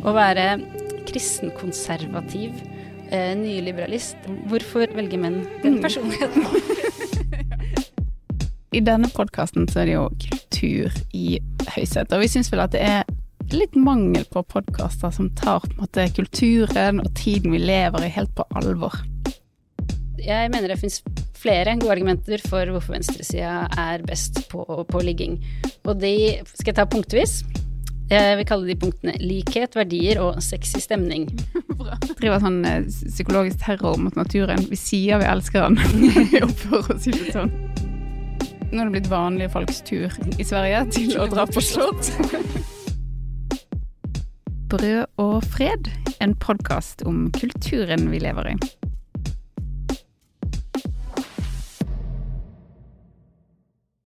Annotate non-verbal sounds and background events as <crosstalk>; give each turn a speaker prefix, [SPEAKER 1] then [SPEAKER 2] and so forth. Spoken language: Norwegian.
[SPEAKER 1] Å være kristenkonservativ, eh, nyliberalist. Hvorfor velger menn den
[SPEAKER 2] Mm.
[SPEAKER 1] personligheten? <laughs>
[SPEAKER 2] I denne podkasten så er det jo kultur i høysetet, og vi syns vel at det er litt mangel på podkaster som tar på en måte kulturen og tiden vi lever i helt på alvor.
[SPEAKER 1] Jeg mener det finnes flere gode argumenter for hvorfor venstresida er best på, på ligging. Og de skal jeg ta punktvis. Jeg vil kalle de punktene likhet, verdier og sexy stemning. <laughs>
[SPEAKER 2] Driver sånn eh, psykologisk terror mot naturen. Vi sier vi elsker den. <laughs> Vi oppfører oss ikke sånn. Nå er det blitt vanlige folks tur i Sverige til å dra på slott. Brød og fred, en podkast om kulturen vi lever i.